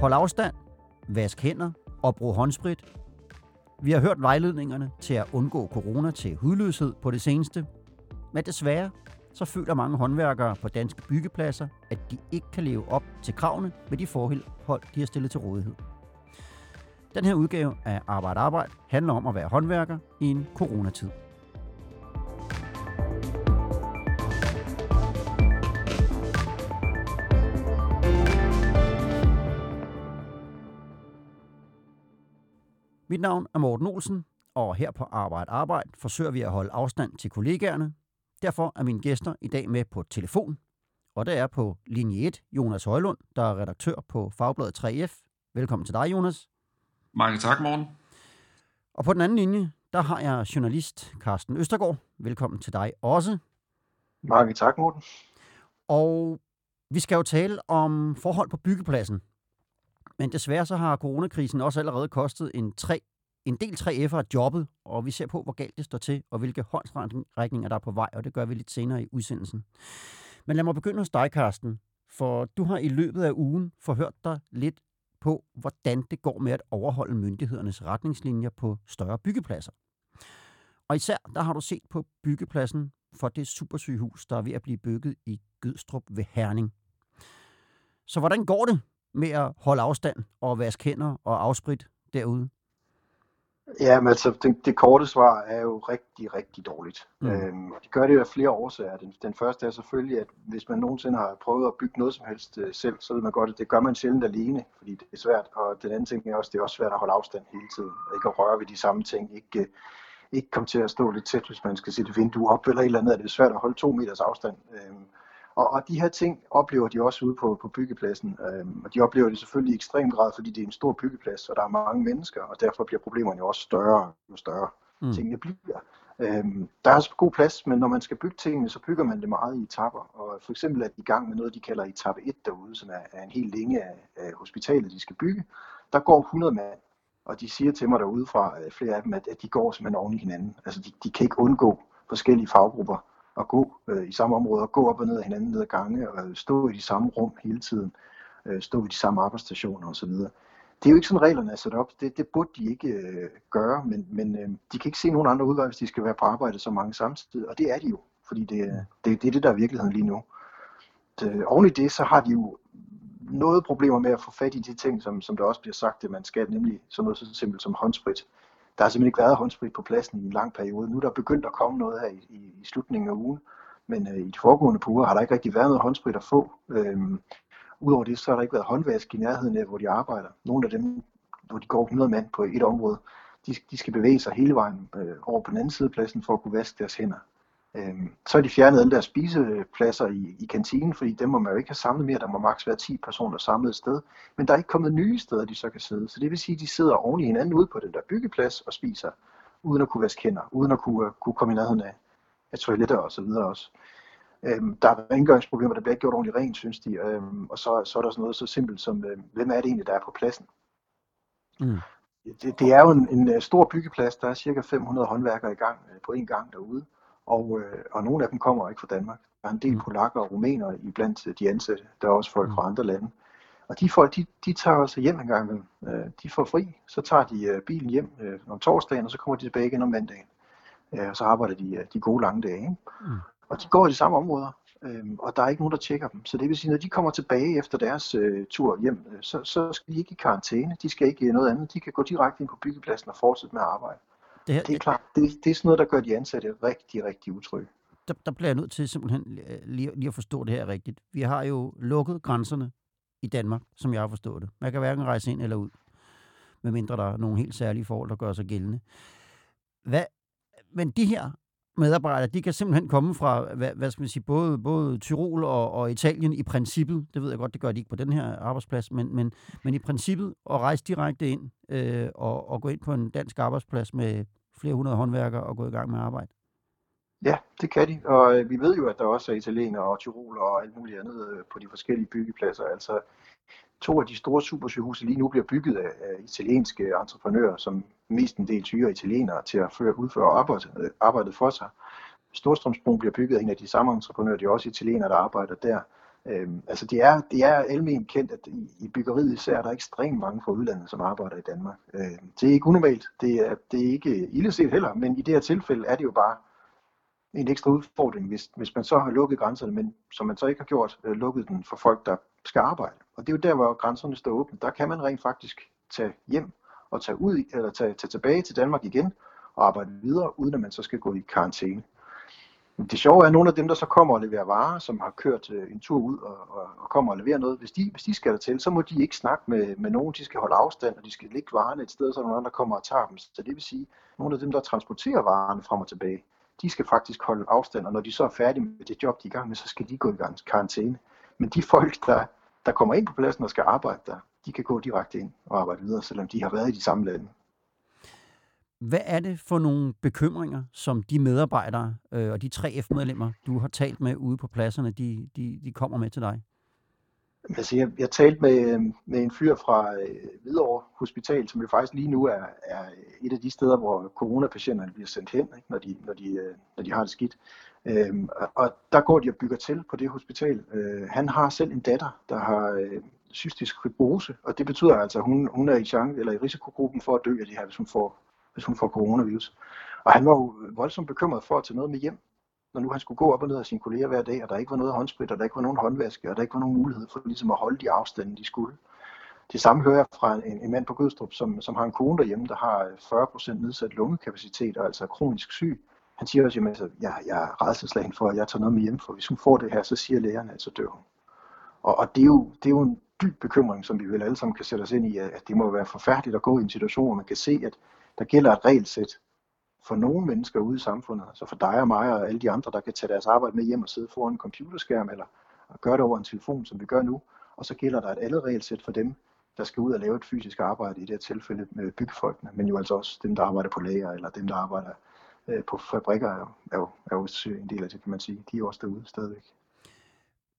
Hold afstand, vask hænder og brug håndsprit. Vi har hørt vejledningerne til at undgå corona til hudløshed på det seneste, men desværre så føler mange håndværkere på danske byggepladser, at de ikke kan leve op til kravene med de forhold, de har stillet til rådighed. Den her udgave af Arbejde Arbejde handler om at være håndværker i en coronatid. Mit navn er Morten Olsen, og her på Arbejde Arbejde forsøger vi at holde afstand til kollegaerne. Derfor er mine gæster i dag med på telefon, og det er på linje 1 Jonas Højlund, der er redaktør på Fagbladet 3F. Velkommen til dig, Jonas. Mange tak, Morten. Og på den anden linje, der har jeg journalist Carsten Østergaard. Velkommen til dig også. Mange tak, Morten. Og vi skal jo tale om forhold på byggepladsen. Men desværre så har coronakrisen også allerede kostet en, tre, en del 3F'ere jobbet, og vi ser på, hvor galt det står til, og hvilke håndsrækninger der er på vej, og det gør vi lidt senere i udsendelsen. Men lad mig begynde hos dig, Karsten, for du har i løbet af ugen forhørt dig lidt på, hvordan det går med at overholde myndighedernes retningslinjer på større byggepladser. Og især der har du set på byggepladsen for det supersygehus, der er ved at blive bygget i Gødstrup ved Herning. Så hvordan går det med at holde afstand og vaske hænder og afsprit derude? Ja, men altså, det, det korte svar er jo rigtig, rigtig dårligt. Mm. Øhm, de gør det jo af flere årsager. Den, den første er selvfølgelig, at hvis man nogensinde har prøvet at bygge noget som helst øh, selv, så ved man godt, at det gør man sjældent alene, fordi det er svært. Og den anden ting er også, det er også svært at holde afstand hele tiden. Ikke at røre ved de samme ting. Ikke, øh, ikke komme til at stå lidt tæt, hvis man skal sætte et vindue op eller et eller andet. Det er svært at holde to meters afstand. Øhm, og, og de her ting oplever de også ude på, på byggepladsen. Øhm, og de oplever det selvfølgelig i ekstrem grad, fordi det er en stor byggeplads, og der er mange mennesker, og derfor bliver problemerne jo også større, jo større mm. tingene bliver. Øhm, der er også god plads, men når man skal bygge tingene, så bygger man det meget i etapper. Og for eksempel er de i gang med noget, de kalder etape 1 derude, som er, er en hel længe af, af hospitalet, de skal bygge. Der går 100 mand, og de siger til mig derude fra flere af dem, at, at de går simpelthen oven i hinanden. Altså de, de kan ikke undgå forskellige faggrupper at gå øh, i samme område, og gå op og ned af hinanden ned ad gange, og stå i de samme rum hele tiden, øh, stå i de samme arbejdsstationer osv. Det er jo ikke sådan, reglerne er sat op. Det, det burde de ikke øh, gøre, men, men øh, de kan ikke se nogen andre udvej, hvis de skal være på arbejde så mange samtidig, og det er de jo, fordi det, det, det er det, der er virkeligheden lige nu. Det, oven i det, så har de jo noget problemer med at få fat i de ting, som, som der også bliver sagt, at man skal, nemlig sådan noget så simpelt som håndsprit. Der har simpelthen ikke været håndsprit på pladsen i en lang periode. Nu er der begyndt at komme noget her i, i, i slutningen af ugen, men øh, i de foregående par uger har der ikke rigtig været noget håndsprit at få. Øhm, Udover det, så har der ikke været håndvask i nærheden af, hvor de arbejder. Nogle af dem, hvor de går 100 mand på et område, de, de skal bevæge sig hele vejen øh, over på den anden side af pladsen for at kunne vaske deres hænder. Øhm, så har de fjernet alle deres spisepladser i, i kantinen, fordi dem må man jo ikke have samlet mere. Der må maks være 10 personer samlet et sted. Men der er ikke kommet nye steder, de så kan sidde. Så det vil sige, at de sidder oven i hinanden ude på den der byggeplads og spiser, uden at kunne vaske hænder, uden at kunne, kunne komme i nærheden af, af toiletter og så videre også. Øhm, der er rengøringsproblemer, der bliver ikke gjort ordentligt rent, synes de. Øhm, og så, så er der sådan noget så simpelt som, øh, hvem er det egentlig, der er på pladsen? Mm. Det, det er jo en, en stor byggeplads. Der er cirka 500 håndværkere i gang øh, på en gang derude og, øh, og nogle af dem kommer ikke fra Danmark. Der er en del mm. polakker og rumæner i blandt øh, de ansatte. Der er også folk fra mm. andre lande. Og de folk, de, de tager altså hjem en gang Øh, de får fri, så tager de øh, bilen hjem om torsdagen, og så kommer de tilbage igen om mandagen. Og så arbejder de de gode lange dage. Ikke? Mm. Og de går i de samme områder, øh, og der er ikke nogen, der tjekker dem. Så det vil sige, når de kommer tilbage efter deres øh, tur hjem, så, så skal de ikke i karantæne. De skal ikke noget andet. De kan gå direkte ind på byggepladsen og fortsætte med at arbejde. Det, her, det er klart, det, det er sådan noget, der gør de ansatte rigtig, rigtig utrygge. Der, der bliver jeg nødt til simpelthen lige, lige at forstå det her rigtigt. Vi har jo lukket grænserne i Danmark, som jeg har forstået det. Man kan hverken rejse ind eller ud, medmindre der er nogle helt særlige forhold, der gør sig gældende. Hvad, men de her medarbejdere, de kan simpelthen komme fra, hvad, hvad skal man sige, både, både Tyrol og, og Italien i princippet, det ved jeg godt, det gør de ikke på den her arbejdsplads, men, men, men i princippet at rejse direkte ind øh, og, og gå ind på en dansk arbejdsplads med flere hundrede håndværkere og gå i gang med arbejde. Ja, det kan de, og øh, vi ved jo, at der også er italienere og Tyrol og alt muligt andet øh, på de forskellige byggepladser. Altså, to af de store supersygehuse lige nu bliver bygget af, af italienske entreprenører, som mest en del tyre italienere til at føre, udføre arbejdet, arbejdet for sig. Storstrømsbroen bliver bygget af en af de samme entreprenører, det er også italienere, der arbejder der. Øhm, altså det er, det er almen kendt, at i, i byggeriet især er der ekstremt mange fra udlandet, som arbejder i Danmark. Øhm, det er ikke unormalt, det er, det er ikke illeset heller, men i det her tilfælde er det jo bare en ekstra udfordring, hvis, hvis man så har lukket grænserne, men som man så ikke har gjort, øh, lukket den for folk, der skal arbejde. Og det er jo der, hvor grænserne står åbne. Der kan man rent faktisk tage hjem og tage ud eller tage, tage tilbage til Danmark igen og arbejde videre, uden at man så skal gå i karantæne. Det sjove er, at nogle af dem, der så kommer og leverer varer, som har kørt øh, en tur ud og, og, og kommer og leverer noget, hvis de, hvis de skal der til, så må de ikke snakke med, med nogen, de skal holde afstand, og de skal lægge varerne et sted, så nogle andre kommer og tager dem. Så det vil sige, at nogle af dem, der transporterer varerne frem og tilbage, de skal faktisk holde afstand, og når de så er færdige med det job, de er i gang med, så skal de gå i karantæne. Men de folk, der, der kommer ind på pladsen og skal arbejde der, de kan gå direkte ind og arbejde videre, selvom de har været i de samme lande. Hvad er det for nogle bekymringer, som de medarbejdere øh, og de tre F-medlemmer, du har talt med ude på pladserne, de, de, de kommer med til dig? Altså, jeg, jeg talte med, øh, med en fyr fra øh, Hvidovre Hospital, som jo faktisk lige nu er, er et af de steder, hvor coronapatienterne bliver sendt hen, ikke, når, de, når, de, øh, når de har det skidt. Øhm, og der går de og bygger til på det hospital. Øh, han har selv en datter, der har øh, cystisk fibrose, og det betyder altså, at hun, hun er i chance, eller i risikogruppen for at dø af det her, hvis hun får, hvis hun får coronavirus. Og han var jo voldsomt bekymret for at tage noget med hjem, når nu han skulle gå op og ned af sine kolleger hver dag, og der ikke var noget håndsprit, og der ikke var nogen håndvaske, og der ikke var nogen mulighed for ligesom at holde de afstande, de skulle. Det samme hører jeg fra en, en mand på Gødstrup, som, som har en kone derhjemme, der har 40% nedsat lungekapacitet og altså er kronisk syg. Han siger også, at altså, jeg, jeg er redselslagen for, at jeg tager noget med hjem, for hvis hun får det her, så siger lægerne, at så dør hun. Og, og det, er jo, det er jo en dyb bekymring, som vi vel alle sammen kan sætte os ind i, at det må være forfærdeligt at gå i en situation, hvor man kan se, at der gælder et regelsæt for nogle mennesker ude i samfundet, altså for dig og mig og alle de andre, der kan tage deres arbejde med hjem og sidde foran en computerskærm eller gøre det over en telefon, som vi gør nu, og så gælder der et andet regelsæt for dem, der skal ud og lave et fysisk arbejde, i det her tilfælde med byggefolkene, men jo altså også dem, der arbejder på lager, eller dem, der arbejder øh, på fabrikker, er jo, er jo også en del af det, kan man sige. De er også derude stadigvæk.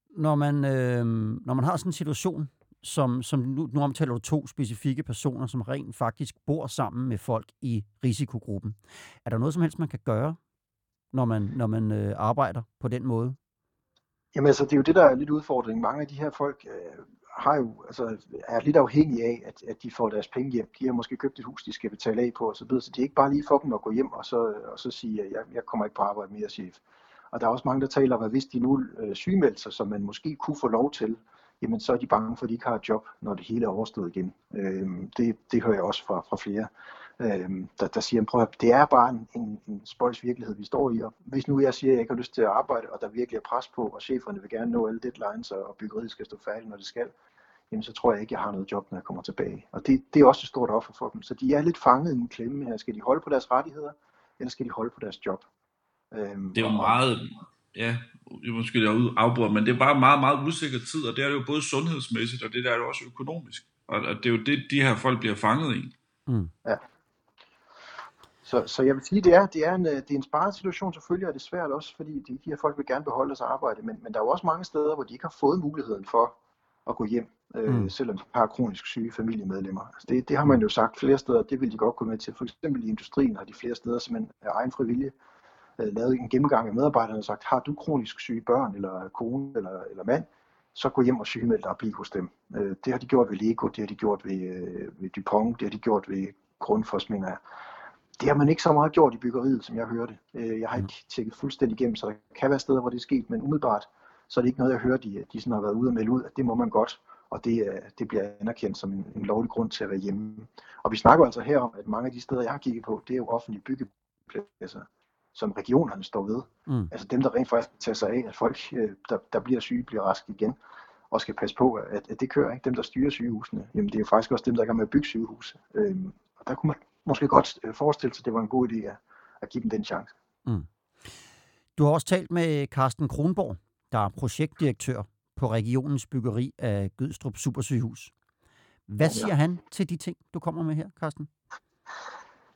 Når man, øh, når man har sådan en situation, som, som nu, nu omtaler du to specifikke personer, som rent faktisk bor sammen med folk i risikogruppen. Er der noget som helst, man kan gøre, når man, når man øh, arbejder på den måde? Jamen altså, det er jo det, der er lidt udfordring. Mange af de her folk øh, har jo, altså, er lidt afhængige af, at, at de får deres penge hjem. De har måske købt et hus, de skal betale af på osv., så, videre. så det er ikke bare lige for dem at gå hjem og så, og så sige, at jeg, jeg kommer ikke på arbejde mere, chef. Og der er også mange, der taler om, at hvis de nu øh, sygemelder sig, som man måske kunne få lov til, jamen så er de bange for, at de ikke har et job, når det hele er overstået igen. Øh, det, det hører jeg også fra, fra flere, øh, der, der siger, prøv at, det er bare en, en, en spøjs virkelighed, vi står i. Og hvis nu jeg siger, at jeg ikke har lyst til at arbejde, og der virkelig er pres på, og cheferne vil gerne nå alle deadlines, og byggeriet skal stå færdigt, når det skal, jamen så tror jeg ikke, jeg har noget job, når jeg kommer tilbage. Og det, det er også et stort offer for dem. Så de er lidt fanget i en klemme her. Skal de holde på deres rettigheder, eller skal de holde på deres job? Øhm, det er jo meget, ja, måske jeg afbryder, men det er bare meget, meget usikker tid, og det er det jo både sundhedsmæssigt, og det der er jo også økonomisk. Og det er jo det, de her folk bliver fanget i. Mm. Ja. Så, så jeg vil sige, det er, det er en, det er en sparet situation, selvfølgelig er det svært også, fordi de, de her folk vil gerne beholde deres arbejde, men, men der er jo også mange steder, hvor de ikke har fået muligheden for at gå hjem, øh, mm. selvom de har kronisk syge familiemedlemmer. Altså det, det har man jo sagt flere steder, det vil de godt gå med til. For eksempel i industrien har de flere steder simpelthen af egen frivillige øh, lavet en gennemgang af medarbejderne og sagt, har du kronisk syge børn, eller kone, eller, eller mand, så gå hjem og sygemeld dig og blive hos dem. Øh, det har de gjort ved Lego, det har de gjort ved, øh, ved Dupont, det har de gjort ved Grundfos, mener jeg. Det har man ikke så meget gjort i byggeriet, som jeg hørte. Øh, jeg har ikke tjekket fuldstændig igennem, så der kan være steder, hvor det er sket, men umiddelbart, så er det ikke noget, jeg hører, de, de sådan har været ude og melde ud, at det må man godt, og det, det bliver anerkendt som en, en lovlig grund til at være hjemme. Og vi snakker altså her om, at mange af de steder, jeg har kigget på, det er jo offentlige byggepladser som regionerne står ved. Mm. Altså dem, der rent faktisk tager sig af, at folk, øh, der, der bliver syge, bliver raske igen, og skal passe på, at, at det kører. Ikke? Dem, der styrer sygehusene, jamen det er jo faktisk også dem, der er med at bygge sygehuse. Øhm, og der kunne man måske godt øh, forestille sig, at det var en god idé at, at give dem den chance. Mm. Du har også talt med Carsten Kronborg, der er projektdirektør på regionens byggeri af Gødstrup Supersygehus. Hvad siger han til de ting, du kommer med her, Carsten?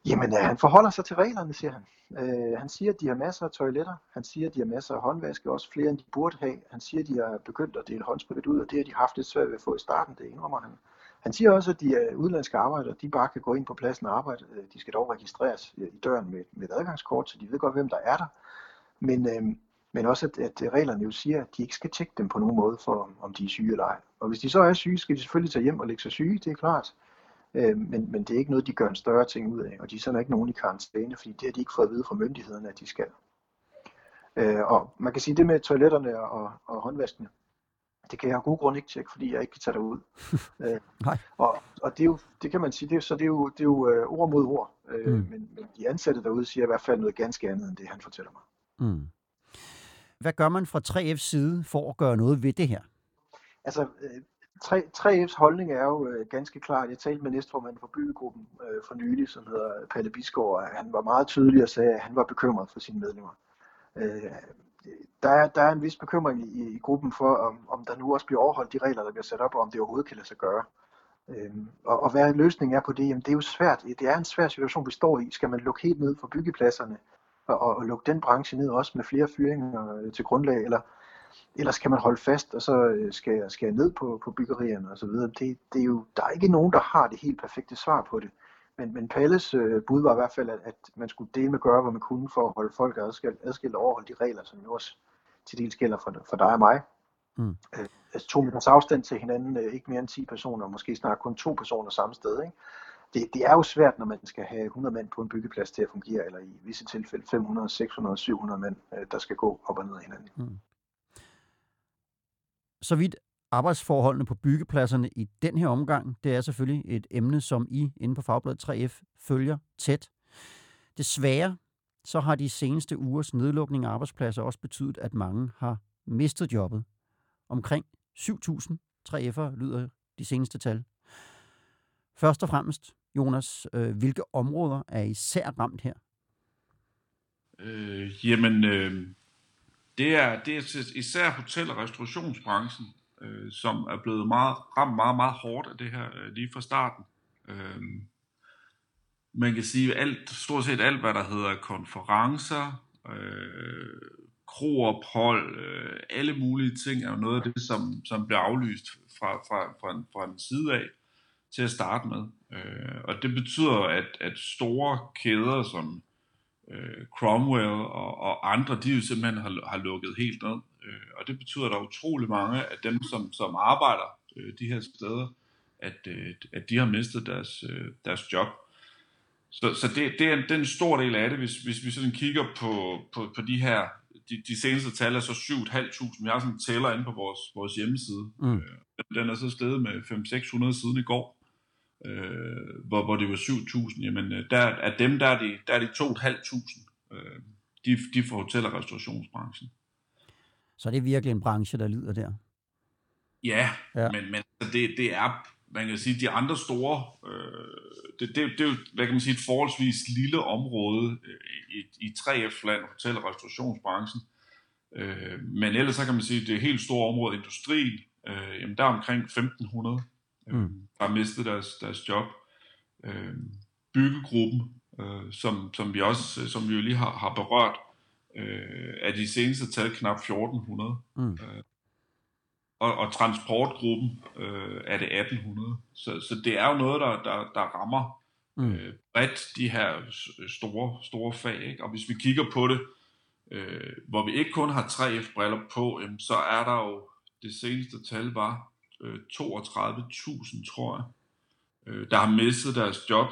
Jamen, øh, han forholder sig til reglerne, siger han. Øh, han siger, at de har masser af toiletter. Han siger, at de har masser af håndvaske, også flere end de burde have. Han siger, at de har begyndt at dele håndsprit ud, og det har de haft lidt svært ved at få i starten, det indrømmer han. Han siger også, at de er udenlandske arbejdere, de bare kan gå ind på pladsen og arbejde. Øh, de skal dog registreres øh, i døren med, med et adgangskort, så de ved godt, hvem der er der. Men, øh, men også, at, at reglerne jo siger, at de ikke skal tjekke dem på nogen måde, for om de er syge eller ej. Og hvis de så er syge, skal de selvfølgelig tage hjem og lægge sig syge, det er klart. Øh, men, men det er ikke noget, de gør en større ting ud af, og de sender ikke nogen i karantæne, fordi det har de ikke fået at vide fra myndighederne, at de skal. Øh, og man kan sige det med toiletterne og, og håndvaskene, det kan jeg af gode grunde ikke tjekke, fordi jeg ikke kan tage derud. øh, Nej. Og, og det, er jo, det kan man sige, det er, så det er jo, det er jo øh, ord mod ord. Øh, mm. men, men de ansatte derude siger i hvert fald noget ganske andet, end det han fortæller mig. Mm. Hvad gør man fra 3F's side for at gøre noget ved det her? Altså, 3, 3F's holdning er jo øh, ganske klart. Jeg talte med næstformanden for byggegruppen øh, for nylig, som hedder Palle Bisgaard, og han var meget tydelig og sagde, at han var bekymret for sine medlemmer. Øh, der, er, der er en vis bekymring i, i gruppen for, om, om der nu også bliver overholdt de regler, der bliver sat op, og om det overhovedet kan lade sig gøre. Øh, og, og hvad løsningen er på det, jamen det er jo svært. Det er en svær situation, vi står i. Skal man lukke helt ned for byggepladserne, og, og, og lukke den branche ned også med flere fyringer øh, til grundlag, eller ellers kan man holde fast, og så øh, skal jeg, skal jeg ned på, på byggerierne og så videre. Det, det er jo, der er ikke nogen, der har det helt perfekte svar på det. Men, men Palles øh, bud var i hvert fald, at, at man skulle dele med gøre, hvad man kunne for at holde folk adskilt, adskilt og overholde de regler, som jo også til dels gælder for, for dig og mig. Mm. Øh, altså to meters afstand til hinanden, øh, ikke mere end 10 personer, måske snart kun to personer samme sted. Ikke? Det, det er jo svært, når man skal have 100 mand på en byggeplads til at fungere, eller i visse tilfælde 500, 600, 700 mænd, øh, der skal gå op og ned af hinanden. Mm så vidt arbejdsforholdene på byggepladserne i den her omgang, det er selvfølgelig et emne, som I inde på Fagbladet 3F følger tæt. Desværre så har de seneste ugers nedlukning af arbejdspladser også betydet, at mange har mistet jobbet. Omkring 7.000 3F'er lyder de seneste tal. Først og fremmest, Jonas, øh, hvilke områder er især ramt her? Øh, jamen, øh, det er, det er især hotel- og restaurationsbranchen, øh, som er blevet meget, ramt meget, meget hårdt af det her øh, lige fra starten. Øh, man kan sige, alt, stort set alt, hvad der hedder konferencer, øh, kroophold, øh, alle mulige ting, er jo noget af det, som, som bliver aflyst fra, fra, fra, fra en side af til at starte med. Øh, og det betyder, at, at store kæder som øh, Cromwell og, og andre, de jo simpelthen har, har lukket helt ned. Øh, og det betyder, at der er utrolig mange af dem, som, som arbejder øh, de her steder, at, øh, at de har mistet deres, øh, deres job. Så, så det, det, er en, det er en stor del af det, hvis, hvis vi sådan kigger på, på, på de her, de, de seneste tal er så 7.500. Vi har sådan en tæller inde på vores, vores hjemmeside. Mm. Øh, den er så steget med 500-600 siden i går øh, hvor, hvor det var 7.000, jamen øh, der, af dem, der er de, der er de 2.500, øh, de, de får hotel- og restaurationsbranchen. Så det er virkelig en branche, der lider der? Ja, ja. men, men altså, det, det er, man kan sige, de andre store, øh, det, det, det er jo, hvad kan man sige, et forholdsvis lille område øh, i, i 3F-land, hotel- og restaurationsbranchen. Øh, men ellers så kan man sige, det er helt store område, industrien, øh, jamen der er omkring 1.500 øh, mm. der har mistet deres, deres job. Øh, byggegruppen, øh, som, som vi også som vi jo lige har, har berørt, øh, er de seneste tal knap 1400. Mm. Øh, og, og transportgruppen øh, er det 1800. Så, så det er jo noget, der, der, der rammer mm. øh, bredt de her store, store fag. Ikke? Og hvis vi kigger på det, øh, hvor vi ikke kun har 3F-briller på, jamen, så er der jo, det seneste tal var Øh, 32.000, tror jeg, øh, der har mistet deres job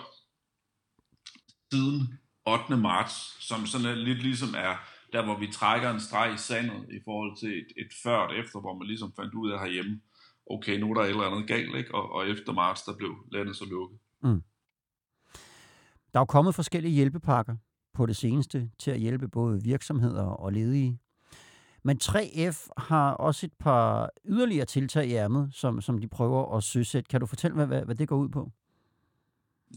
siden 8. marts, som sådan er lidt ligesom er der, hvor vi trækker en streg i sandet i forhold til et, et før og et efter, hvor man ligesom fandt ud af herhjemme, okay, nu er der et eller andet galt, ikke? Og, og efter marts, der blev landet så lukket. Mm. Der er jo kommet forskellige hjælpepakker på det seneste til at hjælpe både virksomheder og ledige. Men 3F har også et par yderligere tiltag i ærmet, som, som de prøver at søsætte. Kan du fortælle, hvad, hvad, hvad det går ud på?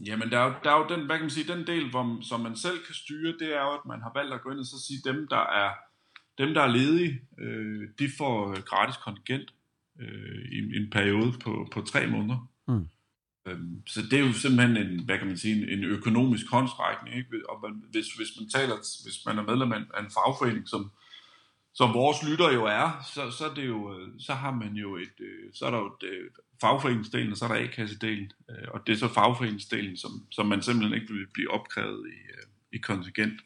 Jamen, der er, jo, der er jo den, hvad kan man sige, den del, hvor, som man selv kan styre, det er jo, at man har valgt at gå ind og så sige, dem, der er, dem, der er ledige, øh, de får gratis kontingent øh, i, en periode på, på tre måneder. Mm. Øhm, så det er jo simpelthen en, hvad kan man sige, en økonomisk håndsrækning. Ikke? Og man, hvis, hvis man taler, hvis man er medlem af en fagforening, som, som vores lytter jo er, så, så, er det jo, så har man jo et, så er der jo et, fagforeningsdelen, og så er der A-kassedelen, og det er så fagforeningsdelen, som, som man simpelthen ikke vil blive opkrævet i, i kontingent,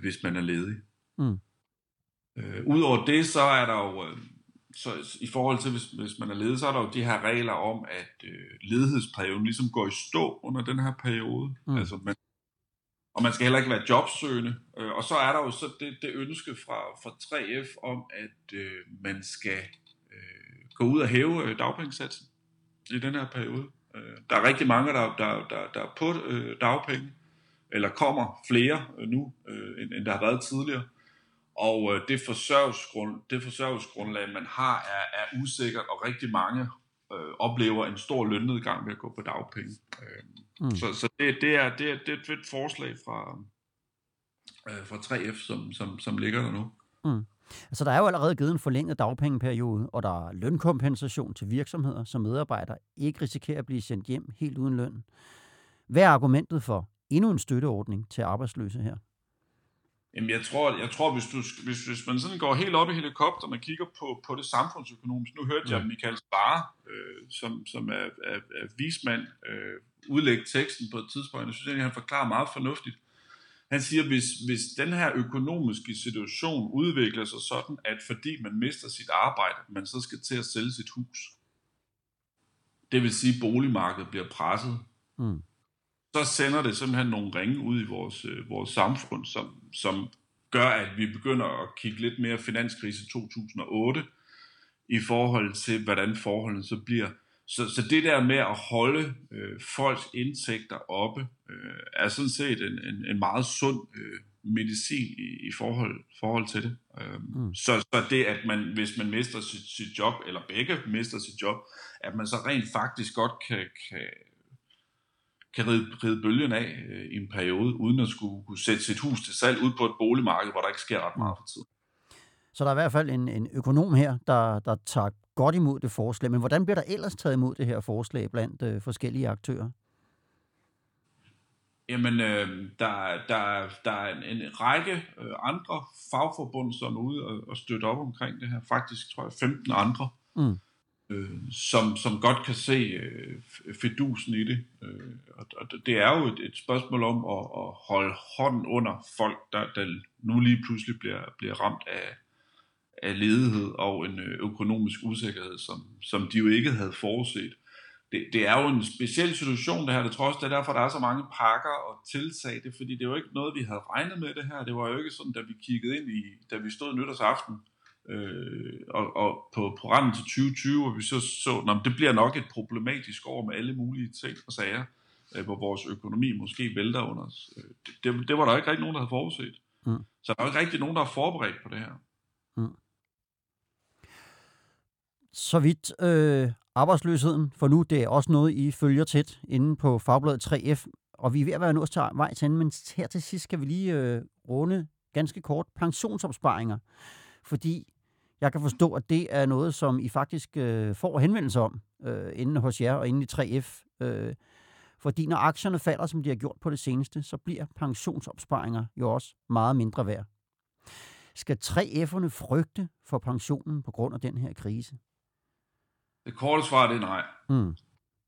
hvis man er ledig. Mm. Øh, Udover det, så er der jo, så i forhold til, hvis, hvis man er ledig, så er der jo de her regler om, at øh, ledighedsperioden ligesom går i stå under den her periode. Mm. Altså, man, og man skal heller ikke være jobsøgende. Øh, og så er der jo så det, det ønske fra, fra 3F om, at øh, man skal øh, gå ud og hæve øh, dagpengesatsen i den her periode. Øh, der er rigtig mange, der, der, der, der er på øh, dagpenge, eller kommer flere øh, nu, øh, end, end der har været tidligere og øh, det, forsørgelsesgrund, det forsørgelsesgrundlag, man har, er, er usikkert, og rigtig mange øh, oplever en stor lønnedgang ved at gå på dagpenge. Øh, mm. Så, så det, det, er, det, er, det er et forslag fra, øh, fra 3F, som, som, som ligger der nu. Mm. Altså, der er jo allerede givet en forlænget dagpengeperiode, og der er lønkompensation til virksomheder, som medarbejdere ikke risikerer at blive sendt hjem helt uden løn. Hvad er argumentet for endnu en støtteordning til arbejdsløse her? Jamen, jeg tror, jeg tror hvis, du, hvis, hvis man sådan går helt op i helikopteren og kigger på, på det samfundsøkonomiske, nu hørte jeg Michael Spare, øh, som, som er, er, er vismand, øh, udlægge teksten på et tidspunkt, jeg synes egentlig, han forklarer meget fornuftigt. Han siger, hvis, hvis den her økonomiske situation udvikler sig sådan, at fordi man mister sit arbejde, man så skal til at sælge sit hus, det vil sige, at boligmarkedet bliver presset, mm så sender det simpelthen nogle ringe ud i vores, øh, vores samfund, som, som gør, at vi begynder at kigge lidt mere finanskrise 2008 i forhold til, hvordan forholdene så bliver. Så, så det der med at holde øh, folks indtægter oppe, øh, er sådan set en, en, en meget sund øh, medicin i, i forhold, forhold til det. Øh, mm. så, så det, at man, hvis man mister sit, sit job, eller begge mister sit job, at man så rent faktisk godt kan, kan kan ride, ride bølgen af øh, i en periode, uden at skulle kunne sætte sit hus til salg ud på et boligmarked, hvor der ikke sker ret meget for tiden. Så der er i hvert fald en, en økonom her, der, der tager godt imod det forslag. Men hvordan bliver der ellers taget imod det her forslag blandt øh, forskellige aktører? Jamen, øh, der, der, der er en, en række øh, andre fagforbund, som er ude og, og støtte op omkring det her. Faktisk, tror jeg, 15 andre. Mm øh, som, som godt kan se øh, fedusen i det. Øh, og, og det er jo et, et spørgsmål om at, at holde hånden under folk, der, der nu lige pludselig bliver, bliver ramt af, af ledighed og en øh, økonomisk usikkerhed, som, som de jo ikke havde forudset. Det, det er jo en speciel situation, det her. Det tror også, det er derfor, der er så mange pakker og tiltag. Det fordi, det er jo ikke noget, vi havde regnet med det her. Det var jo ikke sådan, da vi kiggede ind i, da vi stod nytårsaften, øh, og, og på programmet til 2020, hvor vi så så, at det bliver nok et problematisk år med alle mulige ting og sager, øh, hvor vores økonomi måske vælter under os. Øh, det, det, det var der ikke rigtig nogen, der havde forudset. Mm. Så der er ikke rigtig nogen, der er forberedt på det her. Mm. Så vidt øh, arbejdsløsheden, for nu det er også noget, I følger tæt inde på Fagbladet 3F, og vi er ved at være nået til vej til men her til sidst skal vi lige øh, runde ganske kort pensionsopsparinger. Fordi jeg kan forstå, at det er noget, som I faktisk øh, får henvendelse om øh, inden hos jer og inden i 3F. Øh, fordi når aktierne falder, som de har gjort på det seneste, så bliver pensionsopsparinger jo også meget mindre værd. Skal 3F'erne frygte for pensionen på grund af den her krise? Det korte svar det er nej. Mm.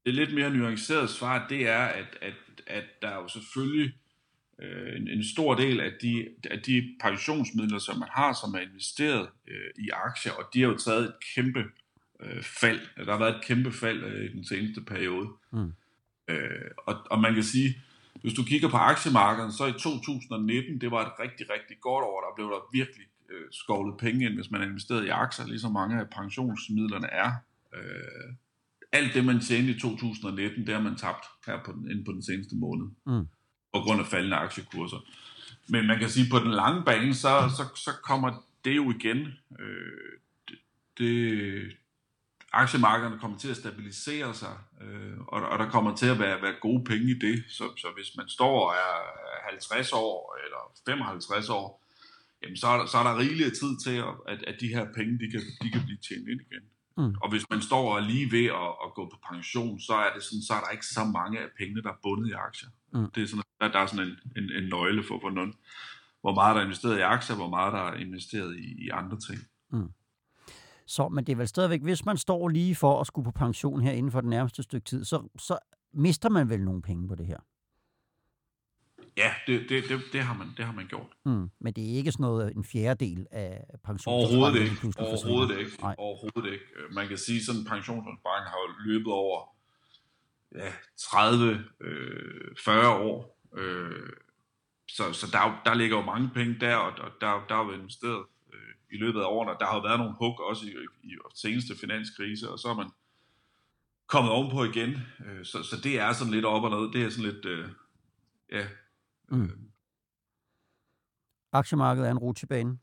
Det lidt mere nuanceret svar, det er, at, at, at der jo selvfølgelig øh, en, en stor del af de, af de pensionsmidler, som man har, som er investeret øh, i aktier, og de har jo taget et kæmpe øh, fald. Der har været et kæmpe fald øh, i den seneste periode. Mm. Øh, og, og man kan sige, hvis du kigger på aktiemarkedet, så i 2019, det var et rigtig, rigtig godt år. Der blev der virkelig øh, skovlet penge ind, hvis man investeret i aktier, ligesom mange af pensionsmidlerne er. Øh, alt det, man tjente i 2019, det har man tabt her på den, inden på den seneste måned. Mm på grund af faldende aktiekurser. Men man kan sige, at på den lange bane, så, så, så kommer det jo igen. Øh, det, det, aktiemarkederne kommer til at stabilisere sig, øh, og, og der kommer til at være, være gode penge i det. Så, så hvis man står og er 50 år eller 55 år, jamen så, er der, så er der rigelig tid til, at, at de her penge de kan, de kan blive tjent ind igen. Mm. Og hvis man står og lige ved at, at gå på pension, så er det sådan, så er der ikke så mange af pengene, der er bundet i aktier. Mm. Det er sådan, der, der er sådan en, en, en nøgle for, for nogen, hvor meget der er investeret i aktier, hvor meget der er investeret i, i andre ting. Mm. Så, men det er vel stadigvæk, hvis man står lige for at skulle på pension her inden for den nærmeste stykke tid, så, så mister man vel nogle penge på det her? Ja, det, det, det, det, har, man, det har man gjort. Mm, men det er ikke sådan noget en fjerdedel af pensionen? Overhovedet ikke. Overhovedet ikke. Nej. Overhovedet ikke. Man kan sige, sådan en pensionsopsparing har jo løbet over ja, 30, øh, 40 år. Øh, så så der, der ligger jo mange penge der, og der, der, der er jo investeret øh, i løbet af årene. Der har jo været nogle hug også i, i, i seneste finanskrise, og så er man kommet ovenpå igen. Øh, så, så det er sådan lidt op og ned. Det er sådan lidt, øh, ja, Mm. Øh. Aktiemarkedet er en rutsjebane.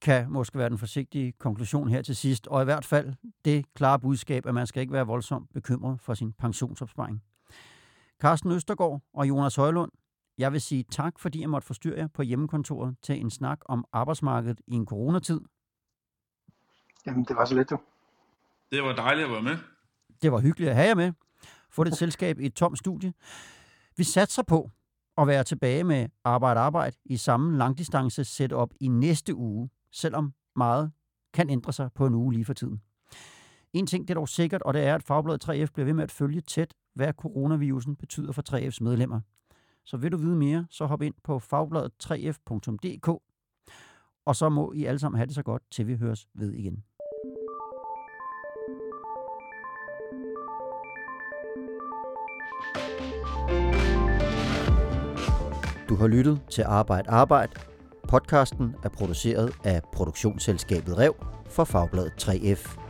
Kan måske være den forsigtige konklusion her til sidst, og i hvert fald det klare budskab, at man skal ikke være voldsomt bekymret for sin pensionsopsparing. Carsten Østergaard og Jonas Højlund, jeg vil sige tak, fordi jeg måtte forstyrre jer på hjemmekontoret til en snak om arbejdsmarkedet i en coronatid. Jamen, det var så lidt, du. Det var dejligt at være med. Det var hyggeligt at have jer med. Få det selskab i et tomt studie. Vi satser på, at være tilbage med arbejde arbejde i samme langdistance setup i næste uge, selvom meget kan ændre sig på en uge lige for tiden. En ting det er dog sikkert, og det er, at Fagbladet 3F bliver ved med at følge tæt, hvad coronavirusen betyder for 3F's medlemmer. Så vil du vide mere, så hop ind på fagbladet3f.dk, og så må I alle sammen have det så godt, til vi høres ved igen. Du har lyttet til Arbejde Arbejde. Podcasten er produceret af produktionsselskabet Rev for Fagbladet 3F.